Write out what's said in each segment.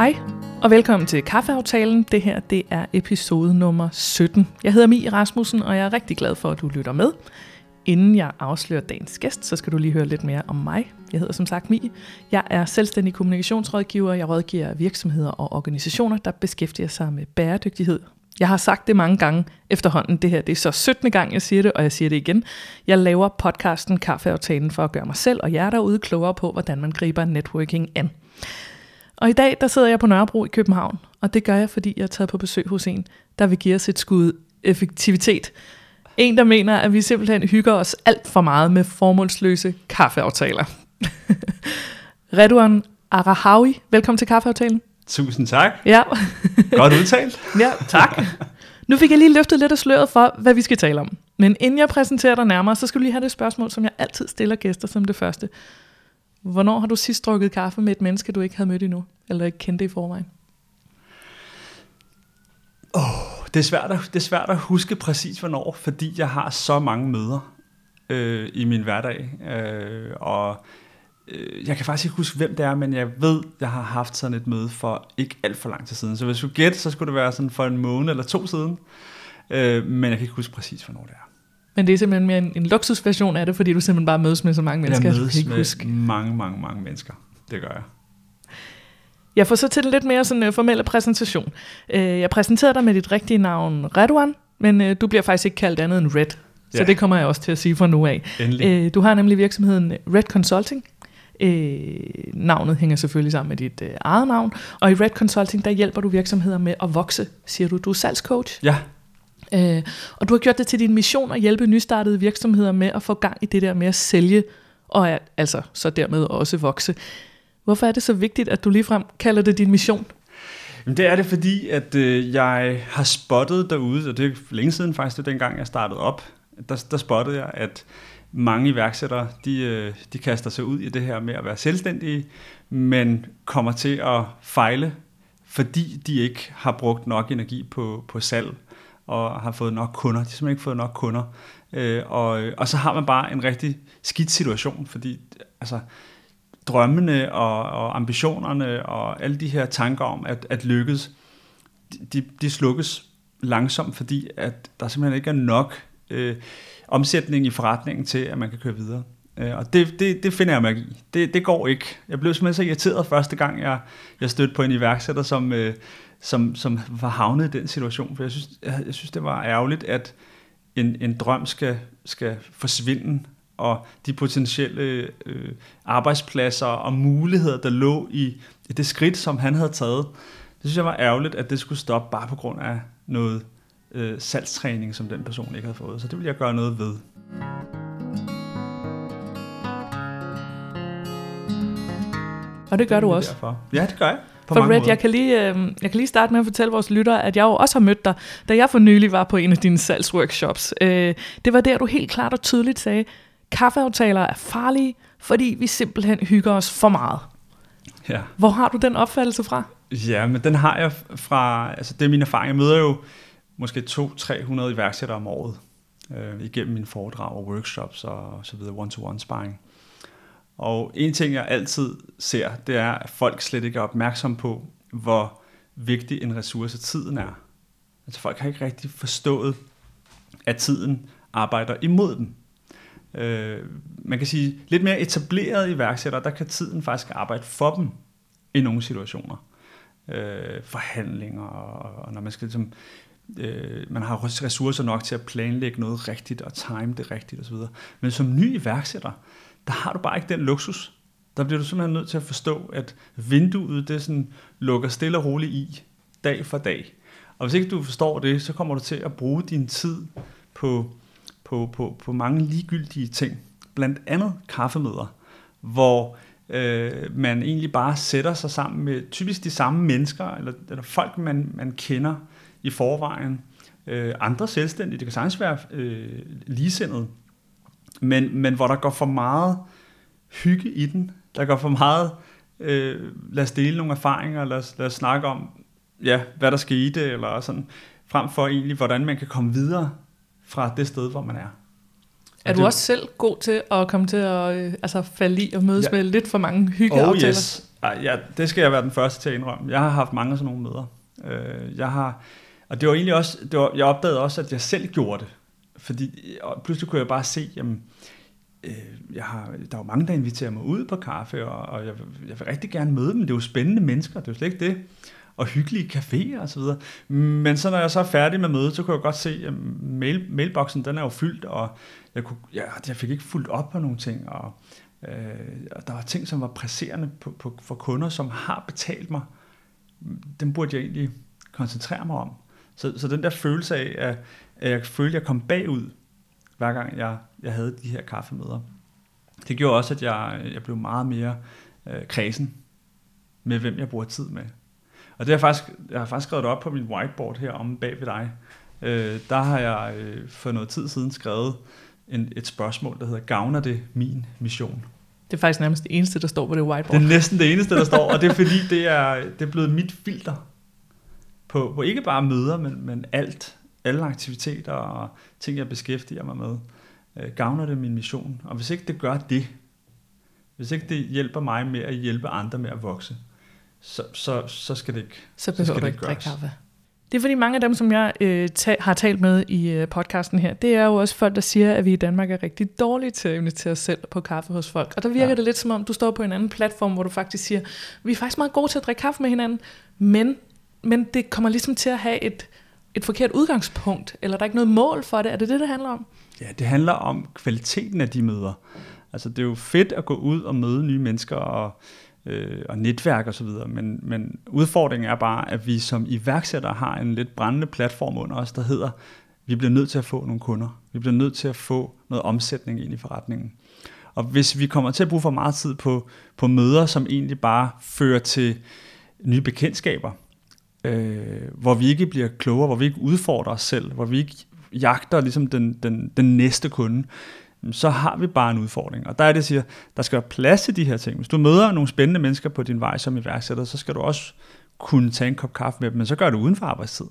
Hej, og velkommen til Kaffeaftalen. Det her det er episode nummer 17. Jeg hedder Mie Rasmussen, og jeg er rigtig glad for, at du lytter med. Inden jeg afslører dagens gæst, så skal du lige høre lidt mere om mig. Jeg hedder som sagt Mie. Jeg er selvstændig kommunikationsrådgiver. Jeg rådgiver virksomheder og organisationer, der beskæftiger sig med bæredygtighed. Jeg har sagt det mange gange efterhånden. Det her det er så 17. gang, jeg siger det, og jeg siger det igen. Jeg laver podcasten Kaffeaftalen for at gøre mig selv og jer derude klogere på, hvordan man griber networking an. Og i dag, der sidder jeg på Nørrebro i København, og det gør jeg, fordi jeg er taget på besøg hos en, der vil give os et skud effektivitet. En, der mener, at vi simpelthen hygger os alt for meget med formålsløse kaffeaftaler. Redouan Arahawi, velkommen til Kaffeaftalen. Tusind tak. Ja. Godt udtalt. ja, tak. Nu fik jeg lige løftet lidt af sløret for, hvad vi skal tale om. Men inden jeg præsenterer dig nærmere, så skal du lige have det spørgsmål, som jeg altid stiller gæster som det første. Hvornår har du sidst drukket kaffe med et menneske, du ikke havde mødt endnu, eller ikke kendte i forvejen? Oh, det, er svært at, det er svært at huske præcis hvornår, fordi jeg har så mange møder øh, i min hverdag. Øh, og øh, jeg kan faktisk ikke huske, hvem det er, men jeg ved, jeg har haft sådan et møde for ikke alt for lang tid siden. Så hvis du gætter, så skulle det være sådan for en måned eller to siden. Øh, men jeg kan ikke huske præcis, hvornår det er. Men det er simpelthen mere en, en luksusversion af det, fordi du simpelthen bare mødes med så mange mennesker. Jeg mødes ikke med huske. mange, mange, mange mennesker. Det gør jeg. Jeg får så til den lidt mere sådan uh, formelle præsentation. Uh, jeg præsenterede dig med dit rigtige navn, Redouan, men uh, du bliver faktisk ikke kaldt andet end Red. Så ja. det kommer jeg også til at sige fra nu af. Uh, du har nemlig virksomheden Red Consulting. Uh, navnet hænger selvfølgelig sammen med dit uh, eget navn. Og i Red Consulting, der hjælper du virksomheder med at vokse, siger du. Du er salgscoach. Ja, Øh, og du har gjort det til din mission at hjælpe nystartede virksomheder med at få gang i det der med at sælge, og at, altså så dermed også vokse. Hvorfor er det så vigtigt, at du ligefrem kalder det din mission? Jamen det er det, fordi at øh, jeg har spottet derude, og det er længe siden faktisk, det dengang jeg startede op, der, der spottede jeg, at mange iværksættere, de, øh, de kaster sig ud i det her med at være selvstændige, men kommer til at fejle, fordi de ikke har brugt nok energi på, på salg og har fået nok kunder. De har simpelthen ikke fået nok kunder. Øh, og, og så har man bare en rigtig skidt situation, fordi altså, drømmene og, og ambitionerne og alle de her tanker om at, at lykkes, de, de slukkes langsomt, fordi at der simpelthen ikke er nok øh, omsætning i forretningen til, at man kan køre videre. Øh, og det, det, det finder jeg mig i. Det, det går ikke. Jeg blev simpelthen så irriteret første gang, jeg, jeg stødte på en iværksætter, som, øh, som, som var havnet i den situation. For jeg synes, jeg, jeg synes det var ærgerligt, at en, en drøm skal, skal forsvinde, og de potentielle øh, arbejdspladser og muligheder, der lå i, i det skridt, som han havde taget, det synes jeg var ærgerligt, at det skulle stoppe bare på grund af noget øh, salgstræning, som den person ikke havde fået. Så det vil jeg gøre noget ved. Og det gør du også. Derfor. Ja, det gør jeg. På For Red, jeg kan, lige, øh, jeg kan lige starte med at fortælle vores lyttere, at jeg jo også har mødt dig, da jeg for nylig var på en af dine salgsworkshops. Øh, det var der, du helt klart og tydeligt sagde, kaffeaftaler er farlige, fordi vi simpelthen hygger os for meget. Ja. Hvor har du den opfattelse fra? Ja, men den har jeg fra, altså det er min erfaring. Jeg møder jo måske 200-300 iværksættere om året øh, igennem mine foredrag og workshops og så videre, one-to-one sparring. Og en ting, jeg altid ser, det er, at folk slet ikke er opmærksom på, hvor vigtig en ressource tiden er. Altså folk har ikke rigtig forstået, at tiden arbejder imod dem. Øh, man kan sige, lidt mere etablerede iværksættere, der kan tiden faktisk arbejde for dem i nogle situationer. Øh, forhandlinger, og, og når man skal ligesom, øh, man har ressourcer nok til at planlægge noget rigtigt, og time det rigtigt osv. Men som ny iværksætter, der har du bare ikke den luksus. Der bliver du simpelthen nødt til at forstå, at vinduet det sådan lukker stille og roligt i, dag for dag. Og hvis ikke du forstår det, så kommer du til at bruge din tid på, på, på, på mange ligegyldige ting. Blandt andet kaffemøder, hvor øh, man egentlig bare sætter sig sammen med typisk de samme mennesker, eller, eller folk, man, man kender i forvejen. Øh, andre selvstændige, det kan sagtens være øh, ligesindede, men, men hvor der går for meget hygge i den. Der går for meget, øh, lad os dele nogle erfaringer, lad os, lad os snakke om, ja, hvad der skete, eller sådan, frem for egentlig, hvordan man kan komme videre fra det sted, hvor man er. Er du også selv god til at komme til at øh, altså falde i og mødes ja. med lidt for mange hyggeaftaler? Oh yes, Ej, ja, det skal jeg være den første til at indrømme. Jeg har haft mange af sådan nogle møder. Øh, jeg har, og det var egentlig også, det var, jeg opdagede også, at jeg selv gjorde det. Fordi og pludselig kunne jeg bare se, jamen, øh, jeg har, der er jo mange, der inviterer mig ud på kaffe, og, og jeg, jeg vil rigtig gerne møde dem. Det er jo spændende mennesker, det er jo slet ikke det. Og hyggelige caféer og så videre. Men så når jeg så er færdig med mødet, så kunne jeg godt se, at mail, mailboksen den er jo fyldt, og jeg, kunne, ja, jeg fik ikke fuldt op på nogle ting, og, øh, og der var ting, som var presserende på, på, for kunder, som har betalt mig. Dem burde jeg egentlig koncentrere mig om. Så, så den der følelse af, at jeg følte, at jeg kom bagud, hver gang jeg, jeg havde de her kaffemøder. Det gjorde også, at jeg, jeg blev meget mere øh, kredsen med, hvem jeg bruger tid med. Og det har jeg faktisk, jeg har faktisk skrevet op på min whiteboard her om bag ved dig. Øh, der har jeg øh, for noget tid siden skrevet en, et spørgsmål, der hedder, gavner det min mission? Det er faktisk nærmest det eneste, der står på det whiteboard. Det er næsten det eneste, der står, og det er fordi, det er, det er blevet mit filter på, på ikke bare møder, men, men alt. Alle aktiviteter og ting, jeg beskæftiger mig med. Øh, gavner det min mission? Og hvis ikke det gør det, hvis ikke det hjælper mig med at hjælpe andre med at vokse, så, så, så skal det ikke Så behøver så skal du ikke drikke kaffe. Det er fordi mange af dem, som jeg øh, ta- har talt med i øh, podcasten her, det er jo også folk, der siger, at vi i Danmark er rigtig dårlige til at invitere os selv på kaffe hos folk. Og der virker ja. det lidt som om, du står på en anden platform, hvor du faktisk siger, vi er faktisk meget gode til at drikke kaffe med hinanden, men, men det kommer ligesom til at have et, et forkert udgangspunkt, eller der er ikke noget mål for det. Er det det, det handler om? Ja, det handler om kvaliteten af de møder. Altså det er jo fedt at gå ud og møde nye mennesker og øh, og netværk og så videre. Men, men udfordringen er bare, at vi som iværksættere har en lidt brændende platform under os, der hedder, vi bliver nødt til at få nogle kunder. Vi bliver nødt til at få noget omsætning ind i forretningen. Og hvis vi kommer til at bruge for meget tid på, på møder, som egentlig bare fører til nye bekendtskaber, øh, hvor vi ikke bliver klogere, hvor vi ikke udfordrer os selv, hvor vi ikke jagter ligesom den, den, den næste kunde, så har vi bare en udfordring. Og der er det, jeg siger, der skal være plads til de her ting. Hvis du møder nogle spændende mennesker på din vej som iværksætter, så skal du også kunne tage en kop kaffe med dem, men så gør det uden for arbejdstid.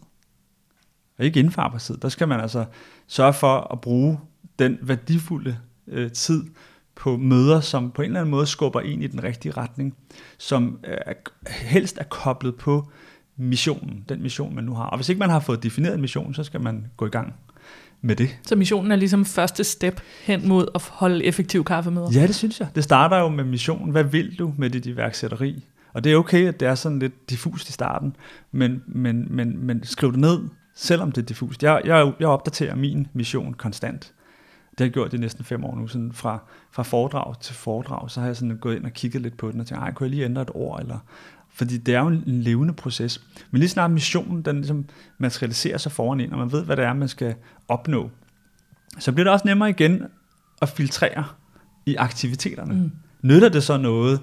Og ikke inden for arbejdstid. Der skal man altså sørge for at bruge den værdifulde øh, tid på møder, som på en eller anden måde skubber ind i den rigtige retning, som øh, helst er koblet på missionen, den mission, man nu har. Og hvis ikke man har fået defineret en mission, så skal man gå i gang med det. Så missionen er ligesom første step hen mod at holde effektiv kaffemøder? Ja, det synes jeg. Det starter jo med missionen. Hvad vil du med dit iværksætteri? Og det er okay, at det er sådan lidt diffust i starten, men, men, men, men skriv det ned, selvom det er diffust. Jeg, jeg, jeg opdaterer min mission konstant. Det har jeg gjort i næsten fem år nu, sådan fra, fra foredrag til foredrag, så har jeg sådan gået ind og kigget lidt på den og tænkt, ej, kunne jeg lige ændre et ord, eller fordi det er jo en levende proces. Men lige snart missionen, den ligesom materialiserer sig foran en, og man ved, hvad det er, man skal opnå, så bliver det også nemmere igen at filtrere i aktiviteterne. Mm. Nytter det så noget,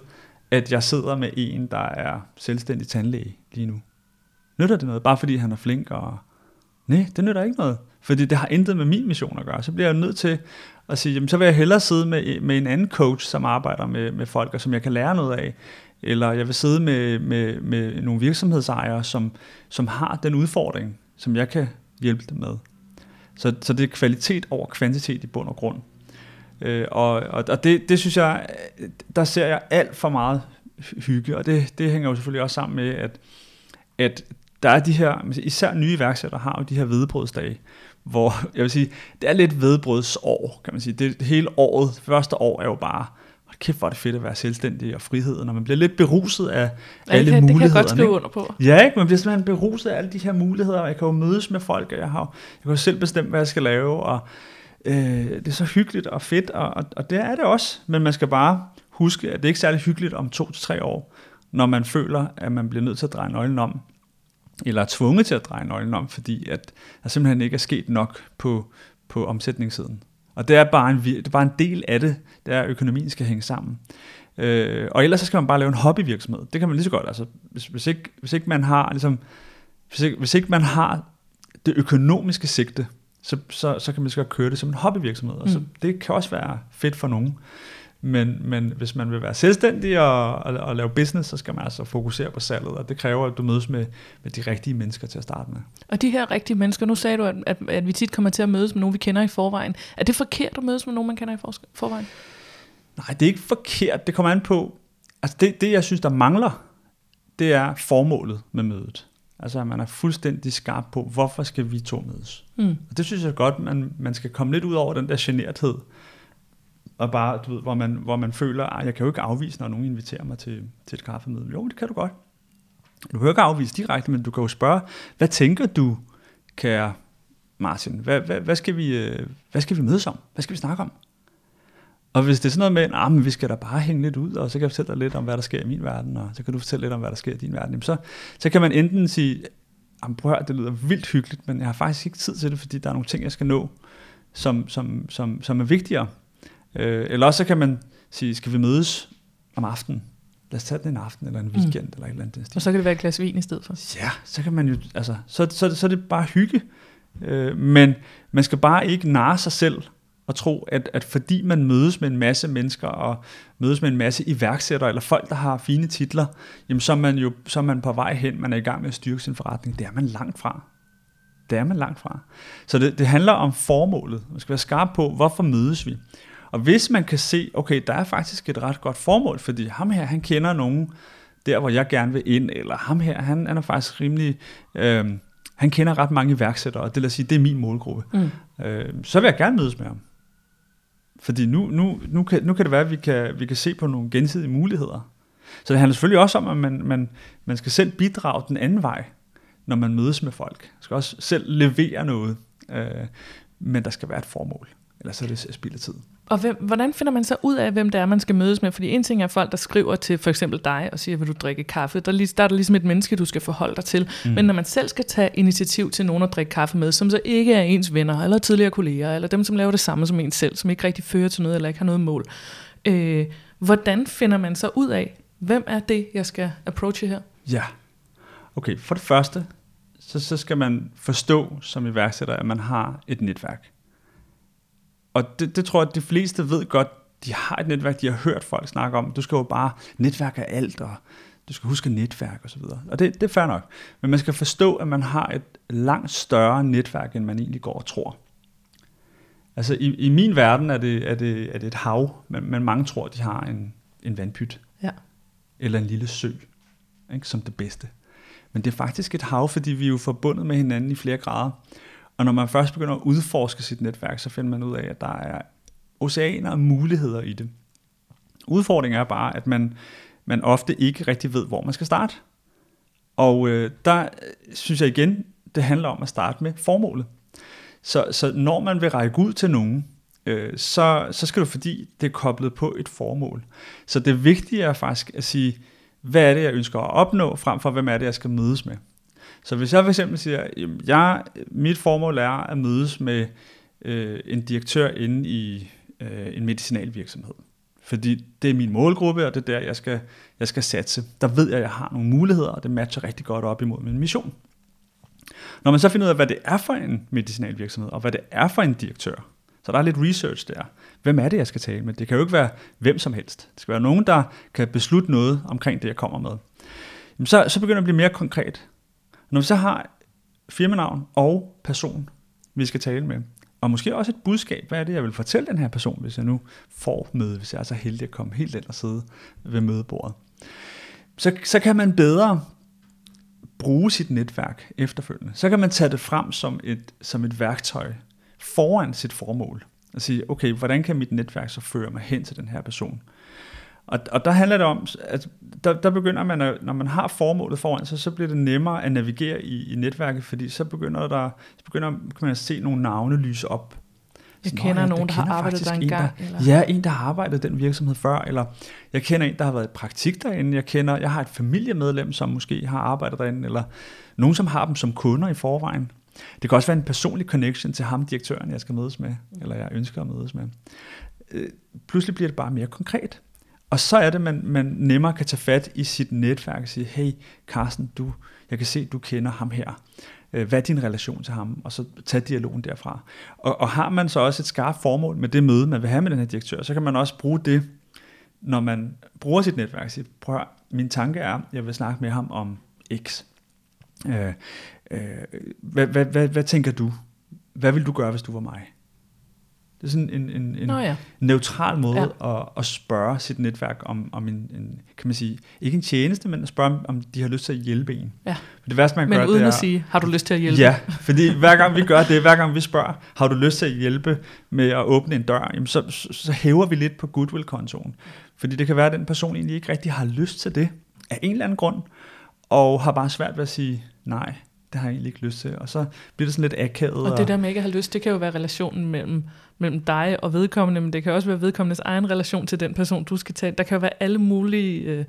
at jeg sidder med en, der er selvstændig tandlæge lige nu? Nytter det noget, bare fordi han er flink? Og... Nej, det nytter ikke noget. Fordi det har intet med min mission at gøre. Så bliver jeg nødt til at sige, jamen, så vil jeg hellere sidde med, med en anden coach, som arbejder med, med folk, og som jeg kan lære noget af, eller jeg vil sidde med, med, med nogle virksomhedsejere, som, som har den udfordring, som jeg kan hjælpe dem med. Så, så det er kvalitet over kvantitet i bund og grund. Øh, og og det, det synes jeg, der ser jeg alt for meget hygge, og det, det hænger jo selvfølgelig også sammen med, at, at der er de her, især nye iværksættere har jo de her vedbrødsdage, hvor jeg vil sige, det er lidt vedbrødsår, kan man sige. Det, det hele året, første år er jo bare kæft hvor er det fedt at være selvstændig og frihed, når man bliver lidt beruset af ja, alle kan, mulighederne. Det kan jeg godt skrive under på. Ja, ikke? man bliver simpelthen beruset af alle de her muligheder, og jeg kan jo mødes med folk, og jeg, har, jeg kan jo selv bestemme, hvad jeg skal lave, og øh, det er så hyggeligt og fedt, og, og, og det er det også, men man skal bare huske, at det er ikke særlig hyggeligt om to til tre år, når man føler, at man bliver nødt til at dreje nøglen om, eller er tvunget til at dreje nøglen om, fordi at der simpelthen ikke er sket nok på, på omsætningssiden. Og det er bare en, det er bare en del af det, det er, at økonomien skal hænge sammen. Øh, og ellers så skal man bare lave en hobbyvirksomhed. Det kan man lige så godt. Altså, hvis, hvis, ikke, hvis ikke man har ligesom, hvis ikke, hvis ikke man har det økonomiske sigte, så, så, så kan man så godt køre det som en hobbyvirksomhed. Og så, mm. det kan også være fedt for nogen. Men, men hvis man vil være selvstændig og, og, og lave business, så skal man altså fokusere på salget, og det kræver, at du mødes med, med de rigtige mennesker til at starte med. Og de her rigtige mennesker, nu sagde du, at, at, at vi tit kommer til at mødes med nogen, vi kender i forvejen. Er det forkert at mødes med nogen, man kender i forvejen? Nej, det er ikke forkert. Det kommer an på, Altså det, det, jeg synes, der mangler, det er formålet med mødet. Altså at man er fuldstændig skarp på, hvorfor skal vi to mødes? Mm. Og det synes jeg godt, man, man skal komme lidt ud over den der generthed, og bare, du ved, hvor man, hvor man føler, at jeg kan jo ikke afvise, når nogen inviterer mig til, til et kaffemøde. Jo, det kan du godt. Du kan jo ikke afvise direkte, men du kan jo spørge, hvad tænker du, kære Martin, hvad, hvad, hvad, skal vi, øh, hvad skal vi mødes om? Hvad skal vi snakke om? Og hvis det er sådan noget med, ah, at vi skal da bare hænge lidt ud, og så kan jeg fortælle dig lidt om, hvad der sker i min verden, og så kan du fortælle lidt om, hvad der sker i din verden, så, så kan man enten sige, prøv at høre, det lyder vildt hyggeligt, men jeg har faktisk ikke tid til det, fordi der er nogle ting, jeg skal nå, som, som, som, som er vigtigere. Øh, eller også så kan man sige, skal vi mødes om aftenen? Lad os tage den en aften, eller en weekend, mm. eller et eller andet. Og så kan det være et glas vin i stedet for. Ja, så kan man jo, altså, så, så, så er det bare hygge. Øh, men man skal bare ikke narre sig selv og tro, at, at fordi man mødes med en masse mennesker og mødes med en masse iværksættere eller folk, der har fine titler, jamen så er man jo så er man på vej hen, man er i gang med at styrke sin forretning. Det er man langt fra. Det er man langt fra. Så det, det handler om formålet. Man skal være skarp på, hvorfor mødes vi? Og hvis man kan se, okay, der er faktisk et ret godt formål, fordi ham her, han kender nogen der, hvor jeg gerne vil ind, eller ham her, han, han er faktisk rimelig... Øh, han kender ret mange iværksættere, og det vil sige, det er min målgruppe. Mm. Øh, så vil jeg gerne mødes med ham. Fordi nu, nu, nu, kan, nu kan det være, at vi kan, vi kan se på nogle gensidige muligheder. Så det handler selvfølgelig også om, at man, man, man skal selv bidrage den anden vej, når man mødes med folk. Man skal også selv levere noget, øh, men der skal være et formål. Ellers er det spild af tid. Og hvem, hvordan finder man så ud af, hvem det er, man skal mødes med? Fordi en ting er folk, der skriver til for eksempel dig og siger, vil du drikke kaffe? Der, der er der ligesom et menneske, du skal forholde dig til. Mm. Men når man selv skal tage initiativ til nogen at drikke kaffe med, som så ikke er ens venner, eller tidligere kolleger, eller dem, som laver det samme som en selv, som ikke rigtig fører til noget, eller ikke har noget mål. Øh, hvordan finder man så ud af, hvem er det, jeg skal approache her? Ja, okay. For det første, så, så skal man forstå som iværksætter, at man har et netværk. Og det, det tror jeg, at de fleste ved godt, de har et netværk, de har hørt folk snakke om. Du skal jo bare netværke alt, og du skal huske netværk og så videre. Og det, det er fair nok. Men man skal forstå, at man har et langt større netværk, end man egentlig går og tror. Altså i, i min verden er det, er, det, er det et hav, men, men mange tror, de har en, en vandpyt. Ja. Eller en lille sø, ikke, som det bedste. Men det er faktisk et hav, fordi vi er jo forbundet med hinanden i flere grader. Og når man først begynder at udforske sit netværk, så finder man ud af, at der er oceaner af muligheder i det. Udfordringen er bare, at man, man ofte ikke rigtig ved, hvor man skal starte. Og øh, der øh, synes jeg igen, det handler om at starte med formålet. Så, så når man vil række ud til nogen, øh, så, så skal du fordi, det er koblet på et formål. Så det vigtige er faktisk at sige, hvad er det, jeg ønsker at opnå, frem for hvem er det, jeg skal mødes med. Så hvis jeg for eksempel siger, jamen jeg, mit formål er at mødes med øh, en direktør inde i øh, en medicinalvirksomhed, fordi det er min målgruppe, og det er der, jeg skal, jeg skal satse. Der ved jeg, at jeg har nogle muligheder, og det matcher rigtig godt op imod min mission. Når man så finder ud af, hvad det er for en medicinalvirksomhed, og hvad det er for en direktør, så der er lidt research der. Hvem er det, jeg skal tale med? Det kan jo ikke være hvem som helst. Det skal være nogen, der kan beslutte noget omkring det, jeg kommer med. så, så begynder det at blive mere konkret. Når vi så har firmanavn og person, vi skal tale med, og måske også et budskab, hvad er det, jeg vil fortælle den her person, hvis jeg nu får møde, hvis jeg er så heldig at komme helt ind og sidde ved mødebordet. Så, så kan man bedre bruge sit netværk efterfølgende. Så kan man tage det frem som et, som et værktøj foran sit formål. Og sige, okay, hvordan kan mit netværk så føre mig hen til den her person? Og, og der handler det om, at der, der begynder man, at, når man har formålet foran sig, så bliver det nemmere at navigere i, i netværket, fordi så begynder, der, så begynder kan man at se nogle navne lyse op. Jeg Sådan, kender nogen, der, der har arbejdet der engang. En, eller? Ja, en, der har arbejdet den virksomhed før, eller jeg kender en, der har været i praktik derinde, jeg kender, jeg har et familiemedlem, som måske har arbejdet derinde, eller nogen, som har dem som kunder i forvejen. Det kan også være en personlig connection til ham, direktøren, jeg skal mødes med, eller jeg ønsker at mødes med. Øh, pludselig bliver det bare mere konkret. Og så er det, man, man nemmere kan tage fat i sit netværk og sige, hey Carsten, du, jeg kan se, du kender ham her. Øh, hvad er din relation til ham? Og så tage dialogen derfra. Og, og har man så også et skarpt formål med det møde, man vil have med den her direktør, så kan man også bruge det, når man bruger sit netværk og prøv at, min tanke er, jeg vil snakke med ham om X. Øh, øh, hvad, hvad, hvad, hvad tænker du? Hvad vil du gøre, hvis du var mig? Det er sådan en, en, en Nå ja. neutral måde Ja. at, at spørge sit netværk om, om en, en, kan man sige, ikke en tjeneste, men at spørge, om- om de har lyst til at hjælpe en. Ja. Det værste, man Men gøre, uden det er, at sige, har du lyst til at hjælpe? Ja, fordi hver gang vi gør det, hver gang vi spørger, har du lyst til at hjælpe med at åbne en dør, jamen så, så, så hæver vi lidt på goodwill-kontoen. Fordi det kan være, at den person egentlig ikke rigtig har lyst til det, af en eller anden grund, og har bare svært ved at sige, nej, det har jeg egentlig ikke lyst til. Og så bliver det sådan lidt akavet. Og det der med ikke at have lyst, det kan jo være relationen mellem, mellem dig og vedkommende, men det kan også være vedkommendes egen relation til den person, du skal tage. Der kan jo være alle mulige øh,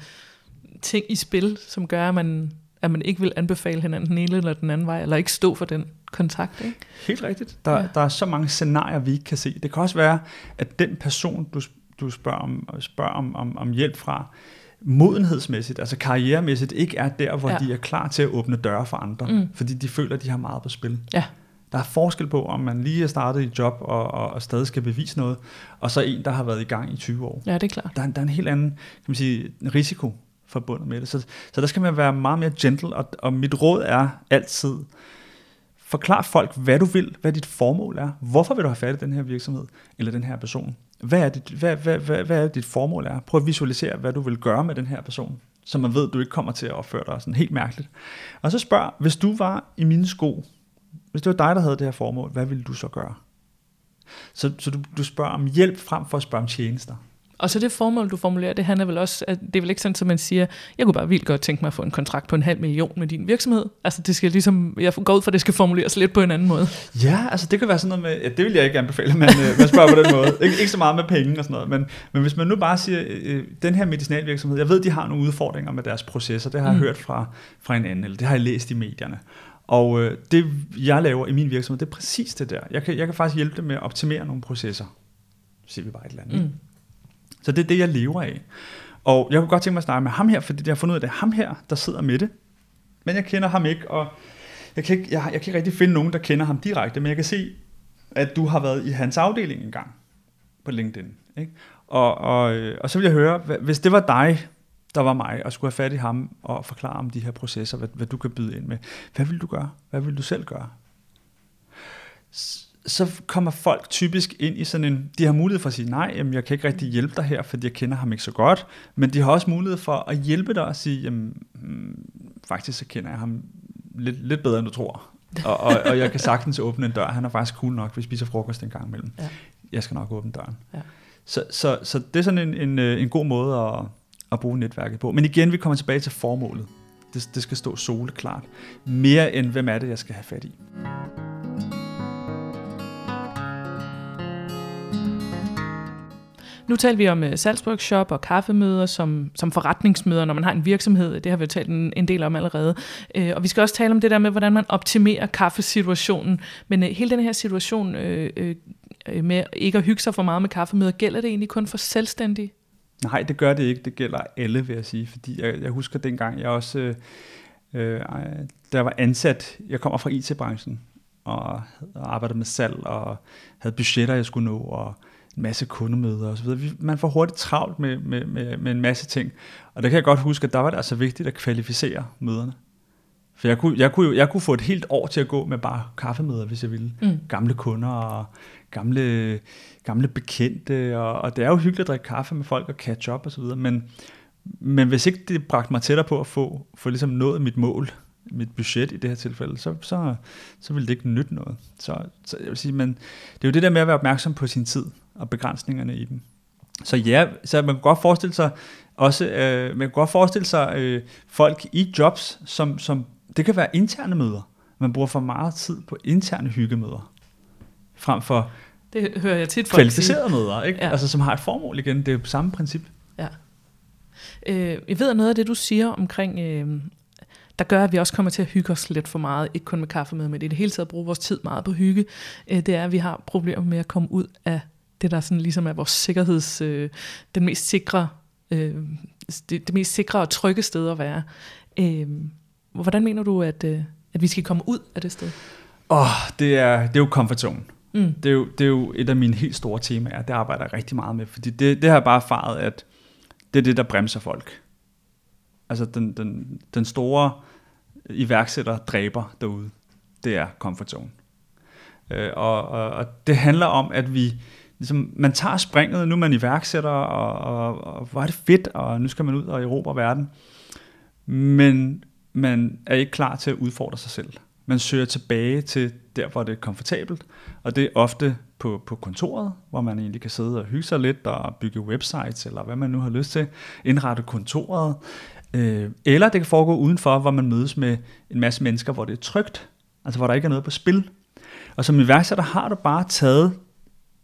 ting i spil, som gør, at man, at man ikke vil anbefale hinanden den ene eller den anden vej, eller ikke stå for den kontakt. Ikke? Helt rigtigt. Der, ja. der er så mange scenarier, vi ikke kan se. Det kan også være, at den person, du, du spørger, om, spørger om, om, om hjælp fra, modenhedsmæssigt, altså karrieremæssigt, ikke er der, hvor Ja. de er klar til at åbne døre for andre, Mm. fordi de føler, at de har meget på spil. Ja. Der er forskel på, om man lige er startet i job og, og, og stadig skal bevise noget, og så en, der har været i gang i 20 år. Ja, det er klart. Der er, der er en helt anden kan man sige, risiko forbundet med det. Så, så der skal man være meget mere gentle, og, og mit råd er altid, forklar folk, hvad du vil, hvad dit formål er. Hvorfor vil du have fat i den her virksomhed, eller den her person? Hvad er, dit, hvad, hvad, hvad, hvad er dit formål er? Prøv at visualisere, hvad du vil gøre med den her person, så man ved, at du ikke kommer til at opføre dig sådan helt mærkeligt. Og så spørg, hvis du var i mine sko, hvis det var dig, der havde det her formål, hvad ville du så gøre? Så, så du, du spørger om hjælp frem for at spørge om tjenester. Og så det formål, du formulerer, det handler vel også, at det er vel ikke sådan, at man siger, jeg kunne bare vildt godt tænke mig at få en kontrakt på en halv million med din virksomhed. Altså det skal ligesom, jeg går ud fra, at det skal formuleres lidt på en anden måde. Ja, altså det kan være sådan noget med, ja, det vil jeg ikke anbefale, men øh, man spørger på den måde. Ikke, ikke så meget med penge og sådan noget, men, men hvis man nu bare siger, øh, den her medicinalvirksomhed, jeg ved, de har nogle udfordringer med deres processer, det har jeg Mm. hørt fra, fra en anden, eller det har jeg læst i medierne. Og øh, det, jeg laver i min virksomhed, det er præcis det der. Jeg kan, jeg kan faktisk hjælpe dem med at optimere nogle processer. Siger vi bare et eller andet. Mm. Så det er det, jeg lever af. Og jeg kunne godt tænke mig at snakke med ham her, fordi jeg har fundet ud af, at det er ham her, der sidder med det. Men jeg kender ham ikke, og jeg kan ikke, jeg, jeg kan ikke rigtig finde nogen, der kender ham direkte, men jeg kan se, at du har været i hans afdeling engang på LinkedIn. Ikke? Og, og, øh, og så vil jeg høre, hvis det var dig, der var mig, og skulle have fat i ham og forklare om de her processer, hvad, hvad du kan byde ind med, hvad vil du gøre? Hvad vil du selv gøre? Så kommer folk typisk ind i sådan en, de har mulighed for at sige, nej, jamen, jeg kan ikke rigtig hjælpe dig her, fordi jeg kender ham ikke så godt, men de har også mulighed for at hjælpe dig og sige, jamen, mm, faktisk så kender jeg ham lidt, lidt bedre, end du tror. Og, og, og jeg kan sagtens åbne en dør. Han er faktisk cool nok, vi spiser frokost en gang imellem. Ja. Jeg skal nok åbne døren. Ja. Så, så, så det er sådan en, en, øh, en god måde at, at bruge netværket på. Men igen, vi kommer tilbage til formålet. Det, det skal stå soleklart. Mere end, hvem er det, jeg skal have fat i. Nu taler vi om øh, Salzburg Shop og kaffemøder som, som forretningsmøder, når man har en virksomhed. Det har vi jo talt en, en del om allerede. Uh, og vi skal også tale om det der med, hvordan man optimerer kaffesituationen. Men øh, hele den her situation øh, uh, med ikke at hygge sig for meget med kaffemøder, gælder det egentlig kun for selvstændige? Nej, det gør det ikke. Det gælder alle, vil jeg sige. Fordi jeg, jeg husker dengang, jeg også, øh, øh, da var ansat, jeg kommer fra IT-branchen, og arbejdede med salg, og havde budgetter, jeg skulle nå, og en masse kundemøder osv. Man får hurtigt travlt med, med, med, med en masse ting. Og der kan jeg godt huske, at der var det altså vigtigt at kvalificere møderne. For jeg kunne, jeg, kunne, jo- jeg kunne få et helt år til at gå med bare kaffemøder, hvis jeg ville. Mm. Gamle kunder og gamle, gamle bekendte, og, og det er jo hyggeligt at drikke kaffe med folk og catch up og så videre, men, men hvis ikke det bragte mig tættere på at få, få ligesom nået mit mål, mit budget i det her tilfælde, så, så, så ville det ikke nytte noget. Så, så jeg vil sige, men det er jo det der med at være opmærksom på sin tid og begrænsningerne i dem. Så ja, så man kan godt forestille sig også, øh, man kan godt forestille sig øh, folk i jobs, som, som det kan være interne møder. Man bruger for meget tid på interne hyggemøder, frem for Det hører jeg tit folk sige. kvalificerede møder, ikke? Ja. Ja. Altså, som har et formål igen. Det er jo samme princip. Øh, jeg ved, at noget af det, du siger omkring, øh, der gør, at vi også kommer til at hygge os lidt for meget, ikke kun med kaffemøder, men i det hele taget bruge vores tid meget på hygge, øh, det er, at vi har problemer med at komme ud af det, der sådan ligesom er vores sikkerheds, øh, den mest sikre, øh, det, det mest sikre og trygge sted at være. Øh, hvordan mener du, at, øh, at vi skal komme ud af det sted? Åh, oh, det, er, det er jo comfort zone. Mm. Det er, jo, det er jo et af mine helt store temaer. Det arbejder jeg rigtig meget med. Fordi det, det har jeg bare erfaret, at det er det, der bremser folk. Altså den, den, den store iværksætter dræber derude, det er comfort zone. Øh, og, og, og det handler om, at vi ligesom, man tager springet, nu er man iværksætter, og, og, og hvor er det fedt, og nu skal man ud og erobre verden. Men man er ikke klar til at udfordre sig selv. Man søger tilbage til der, hvor det er komfortabelt, og det er ofte på, på kontoret, hvor man egentlig kan sidde og hygge sig lidt og bygge websites, eller hvad man nu har lyst til, indrette kontoret. Øh, eller det kan foregå udenfor, hvor man mødes med en masse mennesker, hvor det er trygt, altså hvor der ikke er noget på spil. Og som iværksætter har du bare taget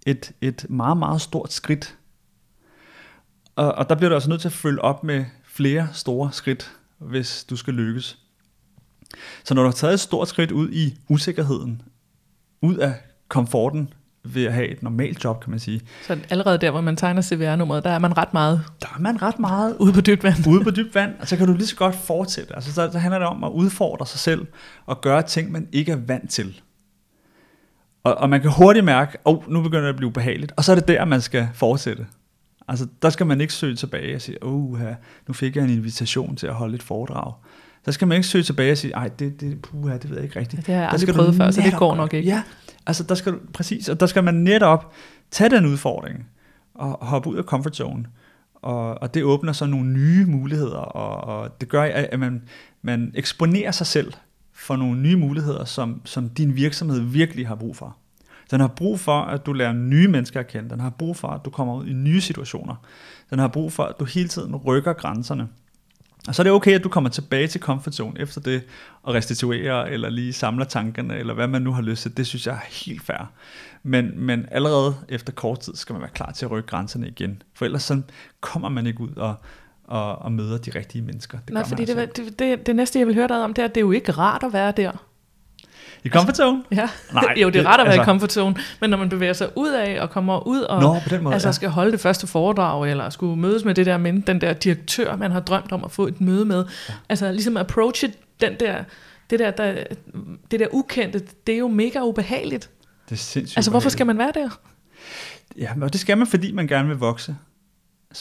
et, et meget, meget stort skridt. Og, og der bliver du altså nødt til at følge op med flere store skridt, hvis du skal lykkes. Så når du har taget et stort skridt ud i usikkerheden, ud af komforten ved at have et normalt job, kan man sige. Så allerede der, hvor man tegner CVR-nummeret, der er man ret meget... Der er man ret meget ude på dybt vand. Ude på dybt vand, og så kan du lige så godt fortsætte. Altså, så, så handler det om at udfordre sig selv og gøre ting, man ikke er vant til. Og, og man kan hurtigt mærke, at oh, nu begynder det at blive behageligt, og så er det der, man skal fortsætte. Altså, der skal man ikke søge tilbage og sige, oh, nu fik jeg en invitation til at holde et foredrag. Der skal man ikke søge tilbage og sige, ej, det, det, puha, det ved jeg ikke rigtigt. Ja, det har jeg aldrig prøvet før, så det går nok ikke. Ja, altså der skal præcis, og der skal man netop tage den udfordring og hoppe ud af comfort zone. Og, og det åbner så nogle nye muligheder, og, og det gør, at man, man eksponerer sig selv for nogle nye muligheder, som, som din virksomhed virkelig har brug for. Den har brug for, at du lærer nye mennesker at kende. Den har brug for, at du kommer ud i nye situationer. Den har brug for, at du hele tiden rykker grænserne. Og så er det okay, at du kommer tilbage til comfort zone efter det, og restituerer, eller lige samler tankerne, eller hvad man nu har lyst til. Det synes jeg er helt fair. Men, men allerede efter kort tid skal man være klar til at rykke grænserne igen. For ellers så kommer man ikke ud og, og, og møder de rigtige mennesker. Det Nej, fordi altså. det, det, det, det næste, jeg vil høre dig om, det er, at det er jo ikke rart at være der. I comfort zone? Altså, ja, Nej, jo det er rart at være altså, i comfort zone, men når man bevæger sig ud af og kommer ud og Nå, måde, altså, ja. skal holde det første foredrag, eller skulle mødes med det der men, den der direktør, man har drømt om at få et møde med. Ja. Altså ligesom approach den der, det der, der, det der ukendte, det er jo mega ubehageligt. Det er sindssygt Altså hvorfor skal man være der? Ja, og det skal man, fordi man gerne vil vokse.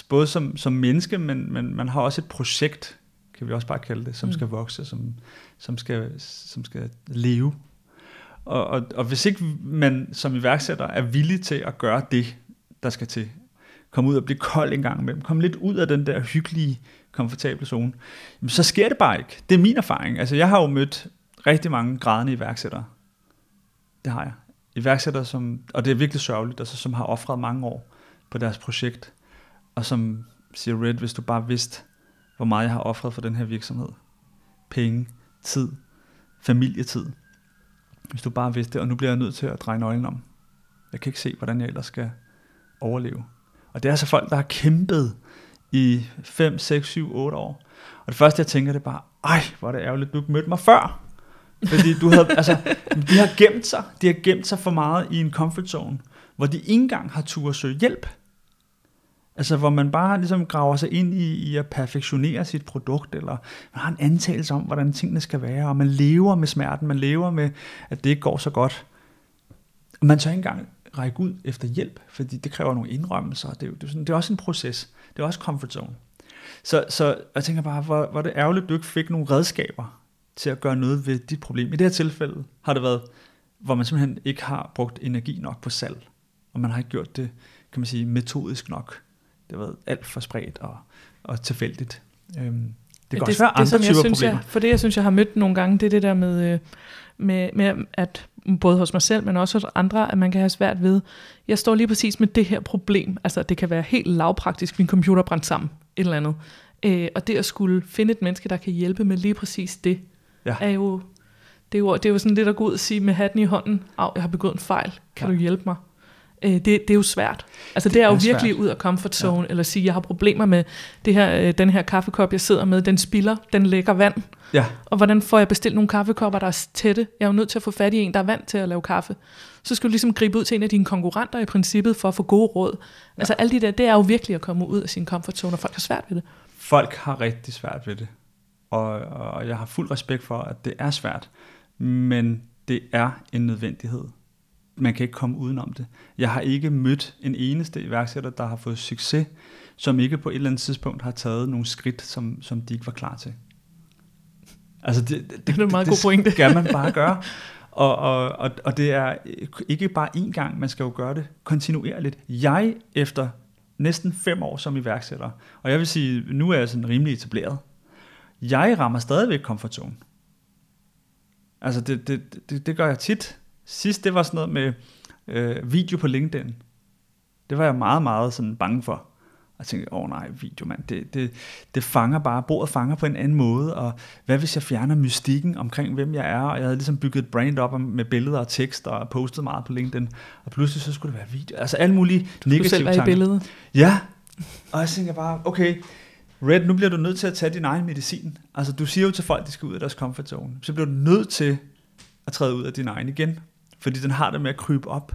Både som, som menneske, men, men man har også et projekt, kan vi også bare kalde det, som mm. skal vokse, som, som, skal, som skal leve og, og, og hvis ikke man som iværksætter er villig til at gøre det, der skal til, komme ud og blive kold en gang imellem, komme lidt ud af den der hyggelige, komfortable zone, så sker det bare ikke. Det er min erfaring. Altså jeg har jo mødt rigtig mange grædende iværksættere. Det har jeg. Iværksættere, som, og det er virkelig sørgeligt, altså, som har offret mange år på deres projekt, og som siger, Red, hvis du bare vidste, hvor meget jeg har offret for den her virksomhed. Penge, tid, familietid, hvis du bare vidste det, og nu bliver jeg nødt til at dreje nøglen om. Jeg kan ikke se, hvordan jeg ellers skal overleve. Og det er altså folk, der har kæmpet i 5, 6, 7, 8 år. Og det første, jeg tænker, det er bare, ej, hvor er det ærgerligt, du ikke mødte mig før. Fordi du havde, altså, de har gemt sig. De har gemt sig for meget i en comfort zone, hvor de ikke engang har tur at søge hjælp. Altså hvor man bare ligesom graver sig ind i, i at perfektionere sit produkt, eller man har en antagelse om, hvordan tingene skal være, og man lever med smerten, man lever med, at det ikke går så godt. Man tør ikke engang række ud efter hjælp, fordi det kræver nogle indrømmelser, det er, jo, det er, sådan, det er også en proces, det er også comfort zone. Så, så jeg tænker bare, hvor, hvor det ærgerligt, at du ikke fik nogle redskaber til at gøre noget ved dit problem. I det her tilfælde har det været, hvor man simpelthen ikke har brugt energi nok på salg, og man har ikke gjort det, kan man sige, metodisk nok det været alt for spredt og, og tilfældigt. Øhm, det kan det, også være andre det, typer jeg synes, problemer. Jeg, for det, jeg synes, jeg har mødt nogle gange, det er det der med, øh, med, med, at både hos mig selv, men også hos andre, at man kan have svært ved, jeg står lige præcis med det her problem. Altså, det kan være helt lavpraktisk, min computer brændt sammen, et eller andet. Øh, og det at skulle finde et menneske, der kan hjælpe med lige præcis det, ja. er jo det er, jo, det er jo sådan lidt at gå ud og sige med hatten i hånden, af, jeg har begået en fejl, kan ja. du hjælpe mig? Øh, det, det er jo svært. Altså det, det er jo er virkelig svært. ud af comfort zone, ja. eller sige, jeg har problemer med det her, øh, den her kaffekop, jeg sidder med, den spiller, den lægger vand. Ja. Og hvordan får jeg bestilt nogle kaffekopper, der er tætte? Jeg er jo nødt til at få fat i en, der er vant til at lave kaffe. Så skal du ligesom gribe ud til en af dine konkurrenter i princippet, for at få gode råd. Ja. Altså alt det der, det er jo virkelig at komme ud af sin comfort zone, og folk har svært ved det. Folk har rigtig svært ved det. Og, og jeg har fuld respekt for, at det er svært. Men det er en nødvendighed man kan ikke komme udenom det. Jeg har ikke mødt en eneste iværksætter, der har fået succes, som ikke på et eller andet tidspunkt har taget nogle skridt, som, som de ikke var klar til. Altså det, det, det er en meget det, god pointe. Det skal man bare gøre. Og, og, og, og det er ikke bare én gang, man skal jo gøre det kontinuerligt. Jeg efter næsten fem år som iværksætter, og jeg vil sige, nu er jeg sådan rimelig etableret, jeg rammer stadigvæk comfort zone. Altså det, det, det, det gør jeg tit. Sidst det var sådan noget med øh, video på LinkedIn. Det var jeg meget, meget sådan bange for. Og jeg tænkte, åh oh, nej, video mand, det, det, det fanger bare, bordet fanger på en anden måde, og hvad hvis jeg fjerner mystikken omkring, hvem jeg er, og jeg havde ligesom bygget et brand op med billeder og tekst, og postet meget på LinkedIn, og pludselig så skulle det være video, altså alle mulige du negative selv være i billedet. Ja, og jeg tænker bare, okay, Red, nu bliver du nødt til at tage din egen medicin. Altså du siger jo til folk, at de skal ud af deres comfort zone, så bliver du nødt til at træde ud af din egen igen, fordi den har det med at krybe op